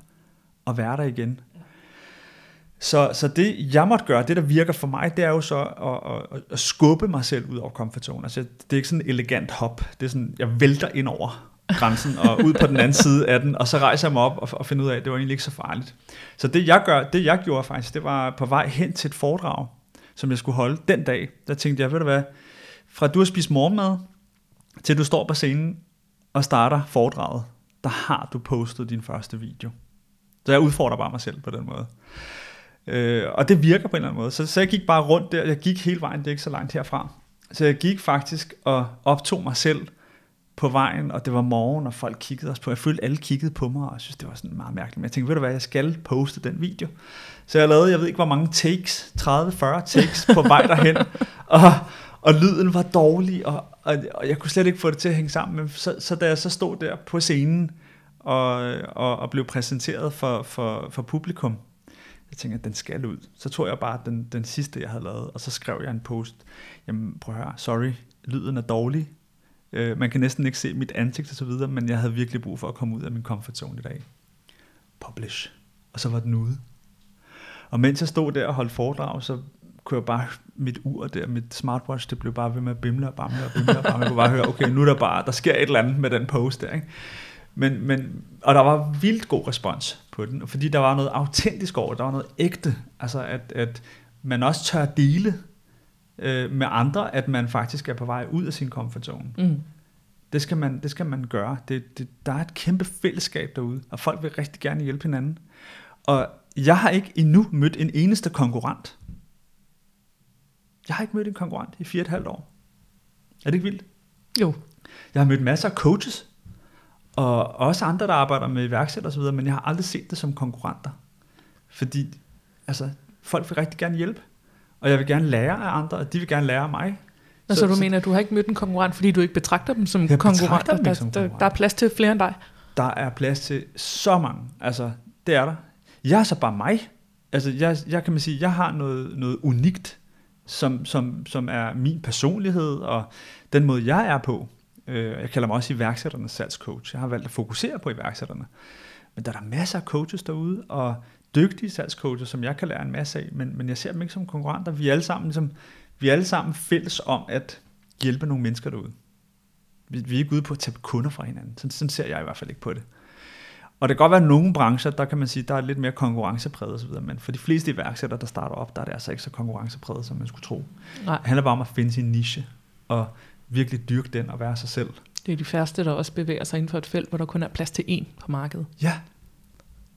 og være der igen. Så, så det, jeg måtte gøre, det der virker for mig, det er jo så at, at, at skubbe mig selv ud over komfortzonen. Altså, det er ikke sådan en elegant hop. Det er sådan, jeg vælter ind over grænsen og ud på den anden side af den, og så rejser jeg mig op og, og finder ud af, at det var egentlig ikke så farligt. Så det jeg, gør, det jeg gjorde faktisk, det var på vej hen til et foredrag, som jeg skulle holde den dag. Der tænkte jeg, ved du hvad, fra du har spist morgenmad, til du står på scenen og starter foredraget, der har du postet din første video. Så jeg udfordrer bare mig selv på den måde. Øh, og det virker på en eller anden måde. Så, så jeg gik bare rundt der, jeg gik hele vejen, det er ikke så langt herfra. Så jeg gik faktisk og optog mig selv på vejen, og det var morgen, og folk kiggede os på. Jeg følte, alle kiggede på mig, og jeg synes, det var sådan meget mærkeligt. Men jeg tænkte, ved du hvad, jeg skal poste den video. Så jeg lavede, jeg ved ikke hvor mange takes, 30-40 takes på vej derhen, og, og lyden var dårlig, og, og, og jeg kunne slet ikke få det til at hænge sammen. Men så, så da jeg så stod der på scenen, og, og, og blev præsenteret for, for, for publikum, jeg tænkte, at den skal ud. Så tog jeg bare den, den sidste, jeg havde lavet, og så skrev jeg en post. Jamen prøv at høre, sorry, lyden er dårlig. Øh, man kan næsten ikke se mit ansigt og så videre, men jeg havde virkelig brug for at komme ud af min comfort zone i dag. Publish. Og så var den ude. Og mens jeg stod der og holdt foredrag, så kunne jeg bare, mit ur der, mit smartwatch, det blev bare ved med at bimle og bamle og bimle og bamle. Jeg kunne bare høre, okay, nu er der bare, der sker et eller andet med den post der, ikke? Men, men, og der var vildt god respons på den, fordi der var noget autentisk over der var noget ægte, altså at, at man også tør dele øh, med andre, at man faktisk er på vej ud af sin comfort zone. Mm. Det, skal man, det skal man gøre. Det, det, der er et kæmpe fællesskab derude, og folk vil rigtig gerne hjælpe hinanden. Og jeg har ikke endnu mødt en eneste konkurrent. Jeg har ikke mødt en konkurrent i fire og et halvt år. Er det ikke vildt? Jo. Jeg har mødt masser af coaches, og også andre, der arbejder med iværksætter osv., men jeg har aldrig set det som konkurrenter. Fordi altså, folk vil rigtig gerne hjælpe, og jeg vil gerne lære af andre, og de vil gerne lære af mig. så, så du så, mener, at du har ikke mødt en konkurrent, fordi du ikke betragter dem som konkurrenter? Dem der, som der, der er plads til flere end dig? Der er plads til så mange. Altså, det er der. Jeg er så bare mig. Altså, jeg, jeg kan man sige, jeg har noget, noget unikt, som, som, som er min personlighed, og den måde, jeg er på. Øh, jeg kalder mig også iværksætternes salgscoach. Jeg har valgt at fokusere på iværksætterne. Men der er der masser af coaches derude, og dygtige salgscoaches, som jeg kan lære en masse af, men, men jeg ser dem ikke som konkurrenter. Vi er alle sammen, ligesom, vi er alle sammen fælles om at hjælpe nogle mennesker derude. Vi, vi er ikke ude på at tage kunder fra hinanden. Sådan, sådan ser jeg i hvert fald ikke på det. Og det kan godt være, at nogle brancher, der kan man sige, der er lidt mere konkurrencepræget osv., men for de fleste iværksættere, der starter op, der er det altså ikke så konkurrencepræget, som man skulle tro. Nej. Det handler bare om at finde sin niche, og virkelig dyrke den og være sig selv. Det er de færreste, der også bevæger sig inden for et felt, hvor der kun er plads til én på markedet. Ja.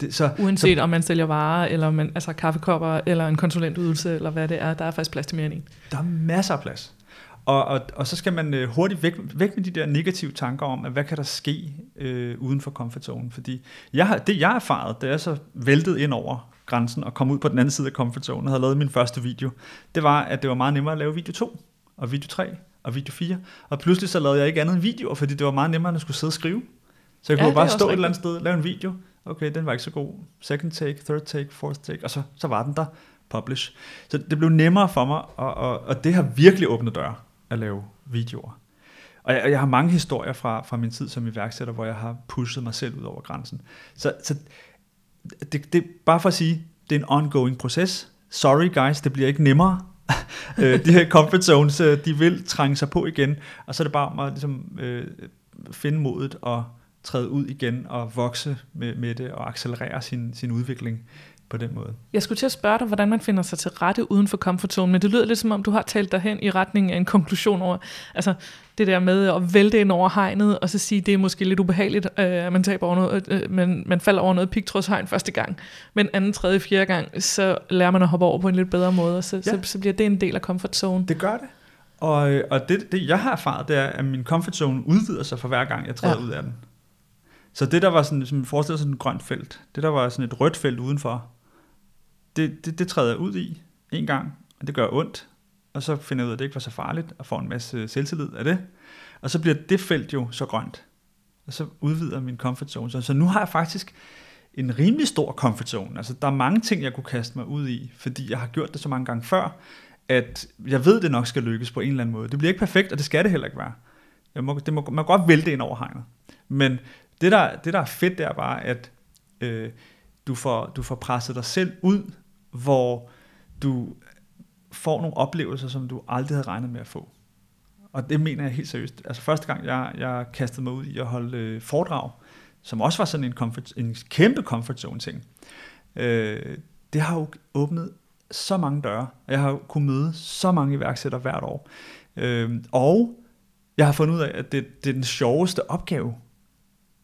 Det, så, Uanset så, om man sælger varer, eller man, altså kaffekopper, eller en konsulentydelse, eller hvad det er, der er faktisk plads til mere end en. Der er masser af plads. Og, og, og så skal man øh, hurtigt væk, væk med de der negative tanker om, at hvad kan der ske øh, uden for comfort zone. Fordi jeg har, det jeg har erfaret, det er så væltet ind over grænsen og kom ud på den anden side af comfort zone og havde lavet min første video, det var, at det var meget nemmere at lave video 2 og video 3 og video 4. Og pludselig så lavede jeg ikke andet end videoer, fordi det var meget nemmere, end at skulle sidde og skrive. Så jeg kunne ja, bare stå et eller andet sted, lave en video. Okay, den var ikke så god. Second take, third take, fourth take, og så, så var den der. Publish. Så det blev nemmere for mig, og, og, og det har virkelig åbnet døre at lave videoer. Og jeg, jeg har mange historier fra, fra min tid som iværksætter, hvor jeg har pushet mig selv ud over grænsen. Så, så det, det, bare for at sige, det er en ongoing proces. Sorry guys, det bliver ikke nemmere. Øh, de her comfort zones, øh, de vil trænge sig på igen, og så er det bare om at ligesom, øh, finde modet og træde ud igen og vokse med, med det og accelerere sin, sin udvikling på den måde. Jeg skulle til at spørge dig, hvordan man finder sig til rette uden for comfort zone, men det lyder lidt som om, du har talt dig hen i retning af en konklusion over, altså det der med at vælte ind over hegnet, og så sige, det er måske lidt ubehageligt, øh, at man, taber over noget, øh, man, man falder over noget pigtrådshegn første gang, men anden, tredje, fjerde gang, så lærer man at hoppe over på en lidt bedre måde, og så, ja. så, så bliver det en del af comfort zone. Det gør det. Og, øh, og det, det, jeg har erfaret, det er, at min comfort zone udvider sig for hver gang, jeg træder ja. ud af den. Så det, der var sådan, som forestiller sig sådan et grønt felt, det der var sådan et rødt felt udenfor, det, det, det træder jeg ud i en gang, og det gør ondt, og så finder jeg ud af, at det ikke var så farligt, og får en masse selvtillid af det. Og så bliver det felt jo så grønt, og så udvider min comfort zone. Så, så nu har jeg faktisk en rimelig stor comfort zone. Altså, der er mange ting, jeg kunne kaste mig ud i, fordi jeg har gjort det så mange gange før, at jeg ved, det nok skal lykkes på en eller anden måde. Det bliver ikke perfekt, og det skal det heller ikke være. Jeg må, det må, man må godt vælte ind over hegnet. Men det der, det, der er fedt, det er bare, at øh, du, får, du får presset dig selv ud, hvor du får nogle oplevelser, som du aldrig havde regnet med at få. Og det mener jeg helt seriøst. Altså første gang, jeg, jeg kastede mig ud i at holde øh, foredrag, som også var sådan en, comfort, en kæmpe comfort zone ting, øh, det har jo åbnet så mange døre, og jeg har kunnet møde så mange iværksættere hvert år. Øh, og jeg har fundet ud af, at det, det er den sjoveste opgave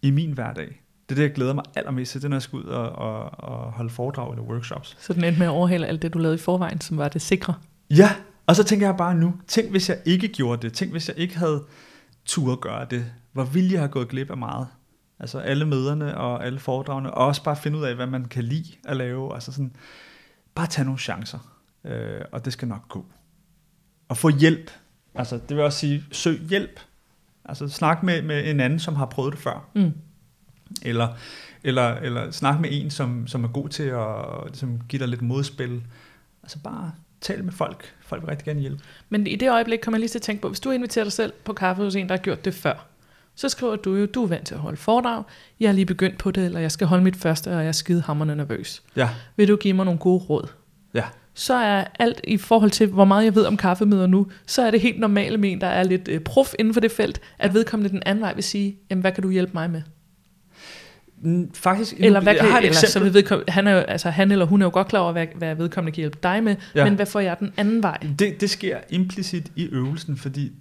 i min hverdag. Det er det, jeg glæder mig allermest til, det er, når jeg skal ud og, og, og holde foredrag eller workshops. Så den endte med at overhale alt det, du lavede i forvejen, som var det sikre? Ja, og så tænker jeg bare nu, tænk hvis jeg ikke gjorde det, tænk hvis jeg ikke havde tur gøre det, hvor ville jeg have gået glip af meget. Altså alle møderne og alle foredragene, og også bare finde ud af, hvad man kan lide at lave. Altså sådan, bare tage nogle chancer, øh, og det skal nok gå. Og få hjælp. Altså det vil også sige, søg hjælp. Altså snak med, med en anden, som har prøvet det før. Mm. Eller, eller, eller snak med en, som, som er god til at ligesom, give dig lidt modspil. Altså bare tal med folk. Folk vil rigtig gerne hjælpe. Men i det øjeblik kan man lige til at tænke på, hvis du inviterer dig selv på kaffe hos en, der har gjort det før, så skriver du jo, du er vant til at holde foredrag, jeg er lige begyndt på det, eller jeg skal holde mit første, og jeg er skide hammerne nervøs. Ja. Vil du give mig nogle gode råd? Ja. Så er alt i forhold til, hvor meget jeg ved om kaffemøder nu, så er det helt normale med en, der er lidt øh, prof inden for det felt, at vedkommende den anden vej vil sige, jamen hvad kan du hjælpe mig med? Faktisk, eller hvad kan, eller, så vil vedkommende, han, er jo, altså, han eller hun er jo godt klar over, hvad, hvad vedkommende kan hjælpe dig med, ja. men hvad får jeg den anden vej? Det, det sker implicit i øvelsen, fordi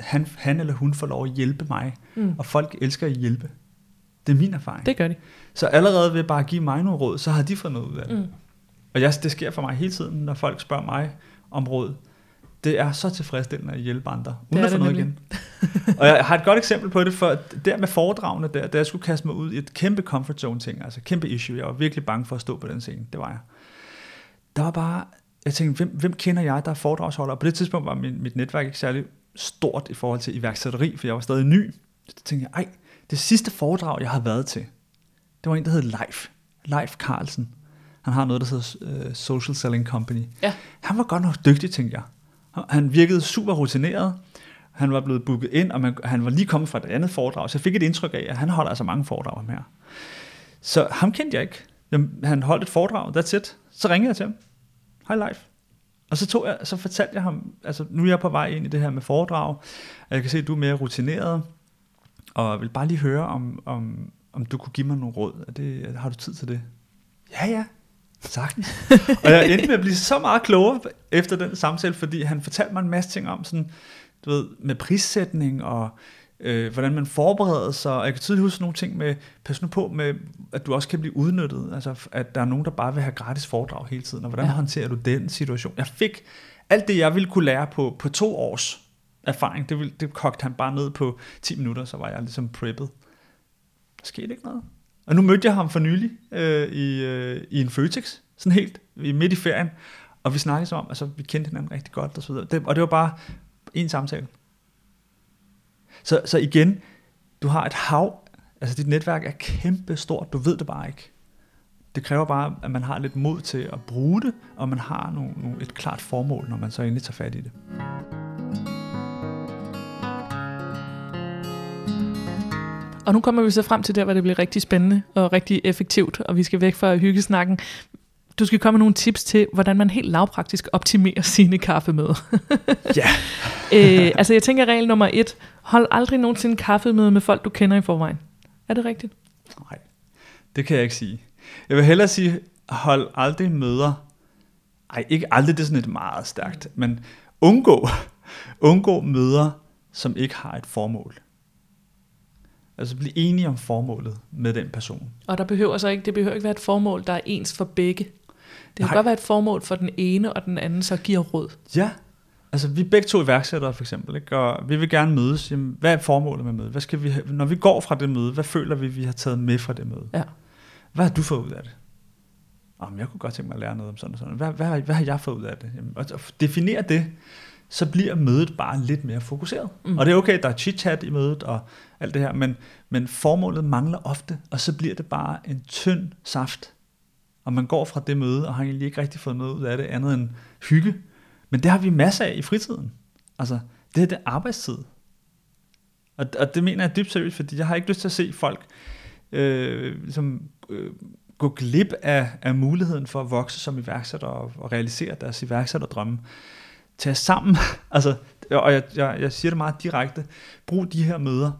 han, han eller hun får lov at hjælpe mig, mm. og folk elsker at hjælpe. Det er min erfaring. Det gør de. Så allerede ved bare at give mig nogle råd, så har de fået noget ud af det. Mm. Og jeg, det sker for mig hele tiden, når folk spørger mig om råd. Det er så tilfredsstillende at hjælpe andre, uden at få noget igen. og jeg har et godt eksempel på det, for der med foredragene der, da jeg skulle kaste mig ud i et kæmpe comfort zone ting, altså kæmpe issue, jeg var virkelig bange for at stå på den scene, det var jeg. Der var bare, jeg tænkte, hvem, hvem kender jeg, der er foredragsholder? Og på det tidspunkt var min, mit netværk ikke særlig stort i forhold til iværksætteri, for jeg var stadig ny. Så tænkte jeg, ej, det sidste foredrag, jeg har været til, det var en, der hed Leif. Leif Carlsen. Han har noget, der hedder uh, Social Selling Company. Ja. Han var godt nok dygtig, tænkte jeg. Han virkede super rutineret. Han var blevet booket ind, og man, han var lige kommet fra et andet foredrag, så jeg fik et indtryk af, at han holder altså mange foredrag her. Så ham kendte jeg ikke. Han holdt et foredrag, that's it. Så ringede jeg til ham. Hej Leif. Og så, tog jeg, så fortalte jeg ham, altså nu er jeg på vej ind i det her med foredrag, og jeg kan se, at du er mere rutineret, og jeg vil bare lige høre, om, om, om du kunne give mig nogle råd. Er det, har du tid til det? Ja, ja, sagtens. og jeg endte med at blive så meget klogere efter den samtale, fordi han fortalte mig en masse ting om sådan, du ved, med prissætning og øh, hvordan man forbereder sig. Og jeg kan tydeligt huske nogle ting med, pas nu på med, at du også kan blive udnyttet. Altså, at der er nogen, der bare vil have gratis foredrag hele tiden. Og hvordan ja. håndterer du den situation? Jeg fik alt det, jeg ville kunne lære på, på to års erfaring, det, ville, det kogte han bare ned på 10 minutter, så var jeg ligesom preppet. Der skete ikke noget. Og nu mødte jeg ham for nylig øh, i, øh, i en Føtex, sådan helt midt i ferien, og vi snakkede så om, altså vi kendte hinanden rigtig godt og så videre. Det, og det var bare en samtale. Så, så igen, du har et hav, altså dit netværk er kæmpe stort, du ved det bare ikke. Det kræver bare, at man har lidt mod til at bruge det, og man har nogle, nogle, et klart formål, når man så endelig tager fat i det. Og nu kommer vi så frem til der, hvor det bliver rigtig spændende og rigtig effektivt, og vi skal væk fra hyggesnakken. Du skal komme med nogle tips til, hvordan man helt lavpraktisk optimerer sine kaffemøder. ja. øh, altså jeg tænker regel nummer et, hold aldrig nogensinde kaffemøde med folk, du kender i forvejen. Er det rigtigt? Nej, det kan jeg ikke sige. Jeg vil hellere sige, hold aldrig møder, ej ikke aldrig, det er sådan et meget stærkt, men undgå, undgå møder, som ikke har et formål. Altså blive enige om formålet med den person. Og der behøver så ikke, det behøver ikke være et formål, der er ens for begge. Det kan Nej. godt være et formål for den ene, og den anden så giver råd. Ja, altså vi er begge to iværksættere for eksempel, ikke? og vi vil gerne mødes. Jamen, hvad er formålet med mødet? Hvad skal vi have? Når vi går fra det møde, hvad føler vi, vi har taget med fra det møde? Ja. Hvad har du fået ud af det? Jamen, jeg kunne godt tænke mig at lære noget om sådan og sådan. Hvad, hvad, har- hvad har jeg fået ud af det? Jamen, og definere det, så bliver mødet bare lidt mere fokuseret. Mm. Og det er okay, der er chit-chat i mødet og alt det her, men, men formålet mangler ofte, og så bliver det bare en tynd saft. Og man går fra det møde, og har egentlig ikke rigtig fået noget ud af det, andet end hygge. Men det har vi masser af i fritiden. Altså, det her det er arbejdstid. Og, og det mener jeg dybt seriøst, fordi jeg har ikke lyst til at se folk øh, ligesom, øh, gå glip af, af muligheden for at vokse som iværksætter og, og realisere deres iværksætterdrømme. Tag sammen, altså, og jeg, jeg, jeg siger det meget direkte, brug de her møder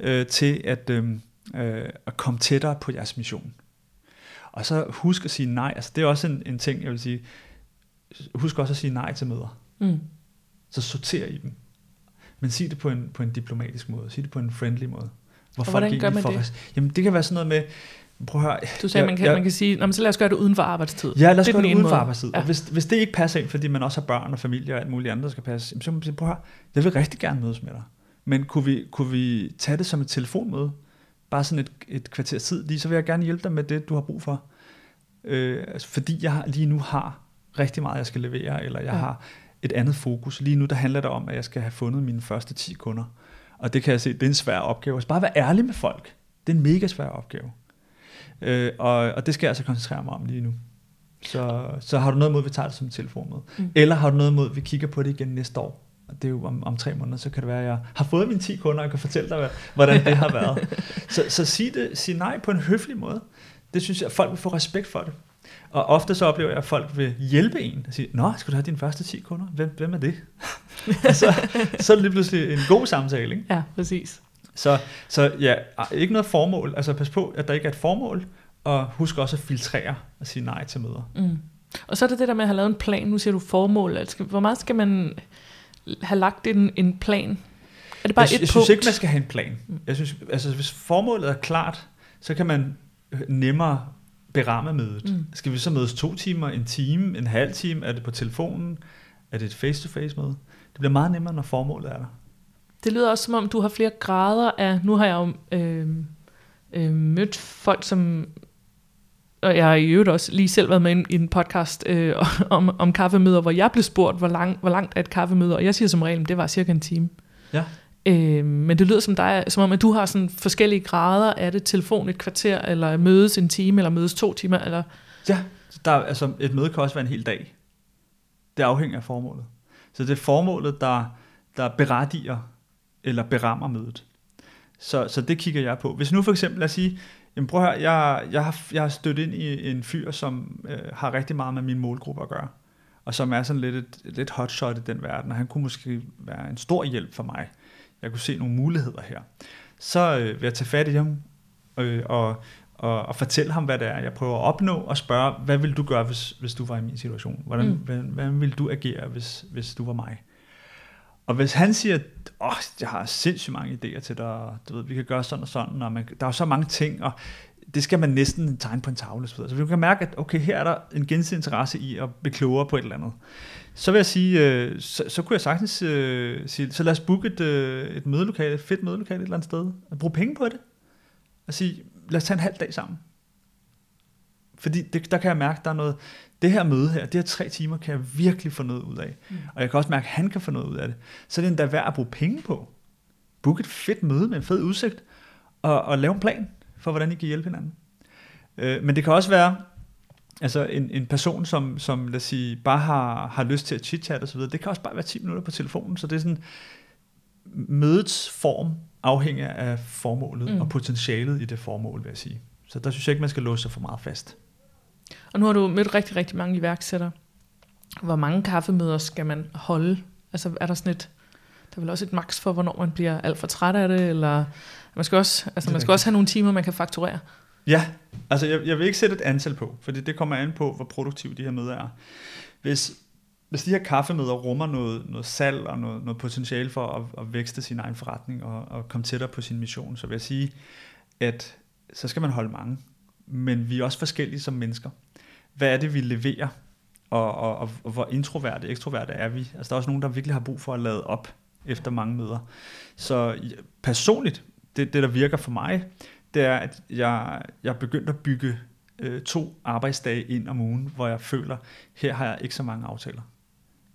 øh, til at, øh, øh, at komme tættere på jeres mission. Og så husk at sige nej, altså det er også en, en ting, jeg vil sige, husk også at sige nej til møder. Mm. Så sorter i dem. Men sig det på en, på en diplomatisk måde, sig det på en friendly måde. Hvor Og hvordan egentlig gør man får det? Jamen det kan være sådan noget med, prøv at høre, Du sagde, jeg- man kan, jeg- man kan sige, Nå, så lad os gøre det uden for arbejdstid. Ja, lad os Det gøre det uden for arbejdstid. Ja. Og hvis, hvis det ikke passer ind, fordi man også har børn og familie og alt muligt andet, der skal passe, så må man sige, prøv at høre, jeg vil rigtig gerne mødes med dig. Men kunne vi, kunne vi tage det som et telefonmøde? Bare sådan et, et kvarters tid lige, så vil jeg gerne hjælpe dig med det, du har brug for. Øh, altså, fordi jeg lige nu har rigtig meget, jeg skal levere, eller jeg ja. har et andet fokus. Lige nu, der handler det om, at jeg skal have fundet mine første 10 kunder. Og det kan jeg se, det er en svær opgave. Altså bare være ærlig med folk. Det er en mega svær opgave. Øh, og, og det skal jeg altså koncentrere mig om lige nu. Så, så har du noget mod, at vi tager det som et telefonmøde. Mm. Eller har du noget mod, at vi kigger på det igen næste år. Og det er jo om, om tre måneder, så kan det være, at jeg har fået mine 10 kunder, og kan fortælle dig, hvordan det har været. så så sig, det, sig nej på en høflig måde. Det synes jeg, at folk vil få respekt for det. Og ofte så oplever jeg, at folk vil hjælpe en og sige, Nå, skal du have dine første 10 kunder? Hvem, hvem er det? så, så er det lige pludselig en god samtale. Ikke? Ja, præcis. Så, så ja, ikke noget formål. Altså pas på, at der ikke er et formål, og husk også at filtrere og sige nej til møder. Mm. Og så er det det der med at have lavet en plan. Nu siger du formål. Altså, hvor meget skal man have lagt en, en plan? Er det bare jeg, et jeg punkt? synes ikke, man skal have en plan. Jeg synes, altså, hvis formålet er klart, så kan man nemmere beramme mødet. Mm. Mm. Skal vi så mødes to timer, en time, en halv time? Er det på telefonen? Er det et face-to-face møde? Det bliver meget nemmere, når formålet er der. Det lyder også som om, du har flere grader af... Nu har jeg jo øh, øh, mødt folk, som... Og jeg har i øvrigt også lige selv været med i en, podcast øh, om, om kaffemøder, hvor jeg blev spurgt, hvor, lang, hvor langt er et kaffemøde, og jeg siger som regel, det var cirka en time. Ja. Øh, men det lyder som dig, som om, at du har sådan forskellige grader af det, telefon et kvarter, eller mødes en time, eller mødes to timer, eller... Ja, der, er- altså, et møde kan også være en hel dag. Det afhænger af formålet. Så det er formålet, der, der berettiger eller berammer mødet. Så, så det kigger jeg på. Hvis nu for eksempel, lad os sige, jamen prøv at høre, jeg, jeg, har, jeg har stødt ind i en fyr, som øh, har rigtig meget med min målgruppe at gøre, og som er sådan lidt et, lidt hotshot i den verden, og han kunne måske være en stor hjælp for mig. Jeg kunne se nogle muligheder her. Så øh, vil jeg tage fat i ham, øh, og, og, og fortælle ham, hvad det er, jeg prøver at opnå, og spørge, hvad vil du gøre, hvis, hvis du var i min situation? Hvordan, Mm. hvordan, hvordan vil du agere, hvis, hvis du var mig? Og hvis han siger, åh, jeg har sindssygt mange idéer til dig, du ved, vi kan gøre sådan og sådan, og man, der er jo så mange ting, og det skal man næsten tegne på en tavle. Så, så vi kan mærke, at okay, her er der en gensidig interesse i at blive klogere på et eller andet. Så vil jeg sige, øh, så, så kunne jeg sagtens øh, sige, så lad os booke et, øh, et mødelokale, et fedt mødelokale et eller andet sted, og bruge penge på det. Og sige, lad os tage en halv dag sammen. Fordi det, der kan jeg mærke, at der er noget, det her møde her, det her tre timer, kan jeg virkelig få noget ud af. Mm. Og jeg kan også mærke, at han kan få noget ud af det. Så er det endda værd at bruge penge på. Book et fedt møde med en fed udsigt, og, og lave en plan for, hvordan I kan hjælpe hinanden. Øh, men det kan også være, altså en, en person, som, som lad os sige, bare har, har lyst til at chit-chat videre, det kan også bare være 10 minutter på telefonen, så det er sådan, mødets form afhænger af formålet mm. og potentialet i det formål, vil jeg sige. Så der synes jeg ikke, man skal låse sig for meget fast. Og nu har du mødt rigtig, rigtig mange iværksættere. Hvor mange kaffemøder skal man holde? Altså er der sådan et, der er vel også et maks for, hvornår man bliver alt for træt af det, eller man skal også, altså man skal også have nogle timer, man kan fakturere. Ja, altså jeg, jeg vil ikke sætte et antal på, for det kommer an på, hvor produktive de her møder er. Hvis, hvis de her kaffemøder rummer noget, noget salg og noget, noget potentiale for at, at vækste sin egen forretning og, og komme tættere på sin mission, så vil jeg sige, at så skal man holde mange. Men vi er også forskellige som mennesker. Hvad er det, vi leverer? Og, og, og, og hvor introverte, ekstroverte er vi? Altså der er også nogen, der virkelig har brug for at lade op efter mange møder. Så personligt, det, det der virker for mig, det er, at jeg, jeg er begyndt at bygge øh, to arbejdsdage ind om ugen, hvor jeg føler, her har jeg ikke så mange aftaler.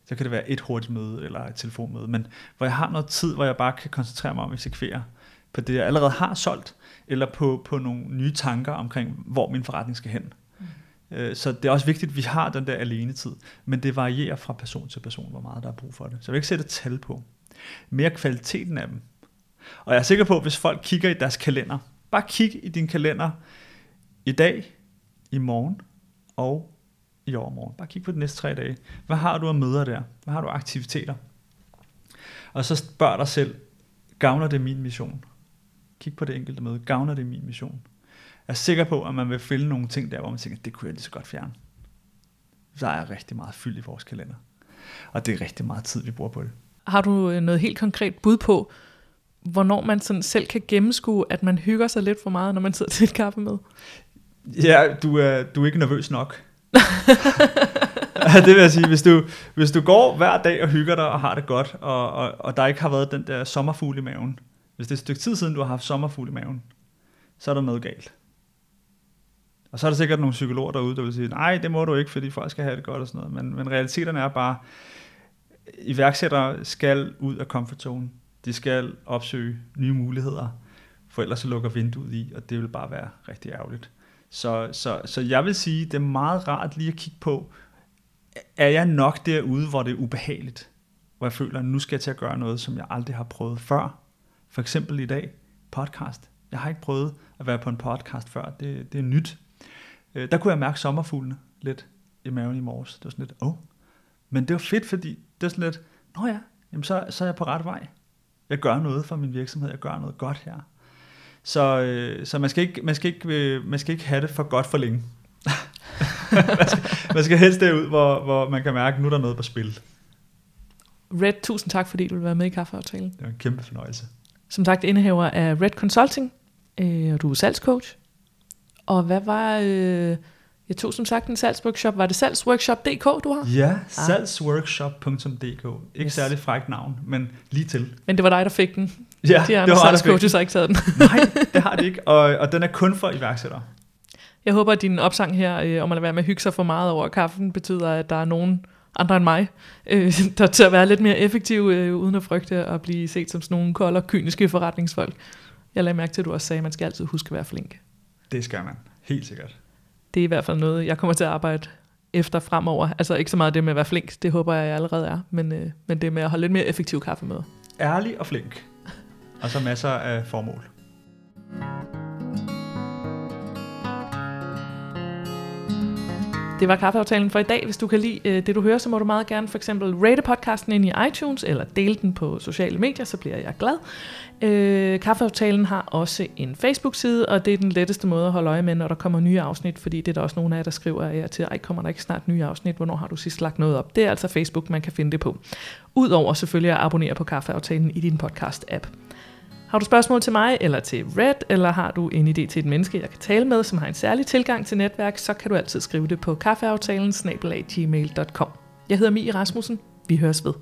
Så kan det være et hurtigt møde eller et telefonmøde, men hvor jeg har noget tid, hvor jeg bare kan koncentrere mig om at eksekvere på det, jeg allerede har solgt, eller på, på nogle nye tanker omkring, hvor min forretning skal hen. Mm. Så det er også vigtigt, at vi har den der alene tid, men det varierer fra person til person, hvor meget der er brug for det. Så jeg vil ikke sætte tal på. Mere kvaliteten af dem. Og jeg er sikker på, at hvis folk kigger i deres kalender, bare kig i din kalender i dag, i morgen og i overmorgen. Bare kig på de næste tre dage. Hvad har du af møder der? Hvad har du aktiviteter? Og så spørg dig selv, gavner det min mission? Kig på det enkelte møde. Gavner det min mission? Jeg er sikker på, at man vil finde nogle ting der, hvor man tænker, det kunne jeg lige så godt fjerne. Så er rigtig meget fyld i vores kalender. Og det er rigtig meget tid, vi bruger på det. Har du øh, noget helt konkret bud på, hvornår man sådan selv kan gennemskue, at man hygger sig lidt for meget, når man sidder til et kaffe med? Ja, du er, du er ikke nervøs nok. det vil jeg sige, hvis du, hvis du går hver dag og hygger dig og har det godt, og, og, og der ikke har været den der sommerfugl i maven, hvis det er et stykke tid siden, du har haft sommerfugl i maven, så er der noget galt. Og så er der sikkert nogle psykologer derude, der vil sige, nej, det må du ikke, fordi folk skal have det godt og sådan noget. Men, men realiteten er bare, iværksættere skal ud af comfort zone. De skal opsøge nye muligheder, for ellers så lukker vinduet i, og det vil bare være rigtig ærgerligt. Så, så, så jeg vil sige, det er meget rart lige at kigge på, er jeg nok derude, hvor det er ubehageligt? Hvor jeg føler, at nu skal jeg til at gøre noget, som jeg aldrig har prøvet før. For eksempel i dag, podcast. Jeg har ikke prøvet at være på en podcast før. Det, det er nyt. Øh, der kunne jeg mærke sommerfuglene lidt i maven i morges. Det var sådan lidt, åh. Oh. Men det var fedt, fordi det var sådan lidt, nå ja, jamen så, så er jeg på ret vej. Jeg gør noget for min virksomhed, jeg gør noget godt her. Så, øh, så man, skal ikke, man, skal ikke, øh, man skal ikke have det for godt for længe. man, skal, man skal helst derud, hvor, hvor man kan mærke, at nu er der noget på spil. Red, tusind tak, fordi du vil være med i kaffeaftalen. Det var en kæmpe fornøjelse. Som sagt, indehaver af Red Consulting, øh, og du er salgscoach. Og hvad var... Øh, jeg tog som sagt en salgsworkshop. Var det salgsworkshop.dk, du har? Ja, ah. salgsworkshop.dk. Ikke yes. særlig frækt navn, men lige til. Men det var dig, der fik den. Ja, De andre salgscoaches har ikke taget den. Nej, det har de ikke, og, og den er kun for iværksættere. Jeg håber, at din opsang her øh, om at lade være med at hygge sig for meget over kaffen, betyder, at der er nogen andre end mig, øh, der at være lidt mere effektiv, øh, uden at frygte at blive set som sådan nogle kolde og kyniske forretningsfolk. Jeg lagde mærke til, at du også sagde, at man skal altid huske at være flink. Det skal man, helt sikkert. Det er i hvert fald noget, jeg kommer til at arbejde efter fremover. Altså ikke så meget det med at være flink, det håber jeg, jeg allerede er, men, øh, men det med at holde lidt mere effektiv kaffe med. Ærlig og flink. Og så masser af formål. Det var kaffeaftalen for i dag. Hvis du kan lide øh, det, du hører, så må du meget gerne for eksempel rate podcasten ind i iTunes, eller dele den på sociale medier, så bliver jeg glad. Øh, kaffeaftalen har også en Facebook-side, og det er den letteste måde at holde øje med, når der kommer nye afsnit, fordi det er der også nogle af jer, der skriver af til, ej, kommer der ikke snart nye afsnit, hvornår har du sidst lagt noget op? Det er altså Facebook, man kan finde det på. Udover selvfølgelig at abonnere på kaffeaftalen i din podcast-app. Har du spørgsmål til mig eller til Red, eller har du en idé til et menneske, jeg kan tale med, som har en særlig tilgang til netværk, så kan du altid skrive det på kaffeaftalen Jeg hedder Mie Rasmussen. Vi høres ved.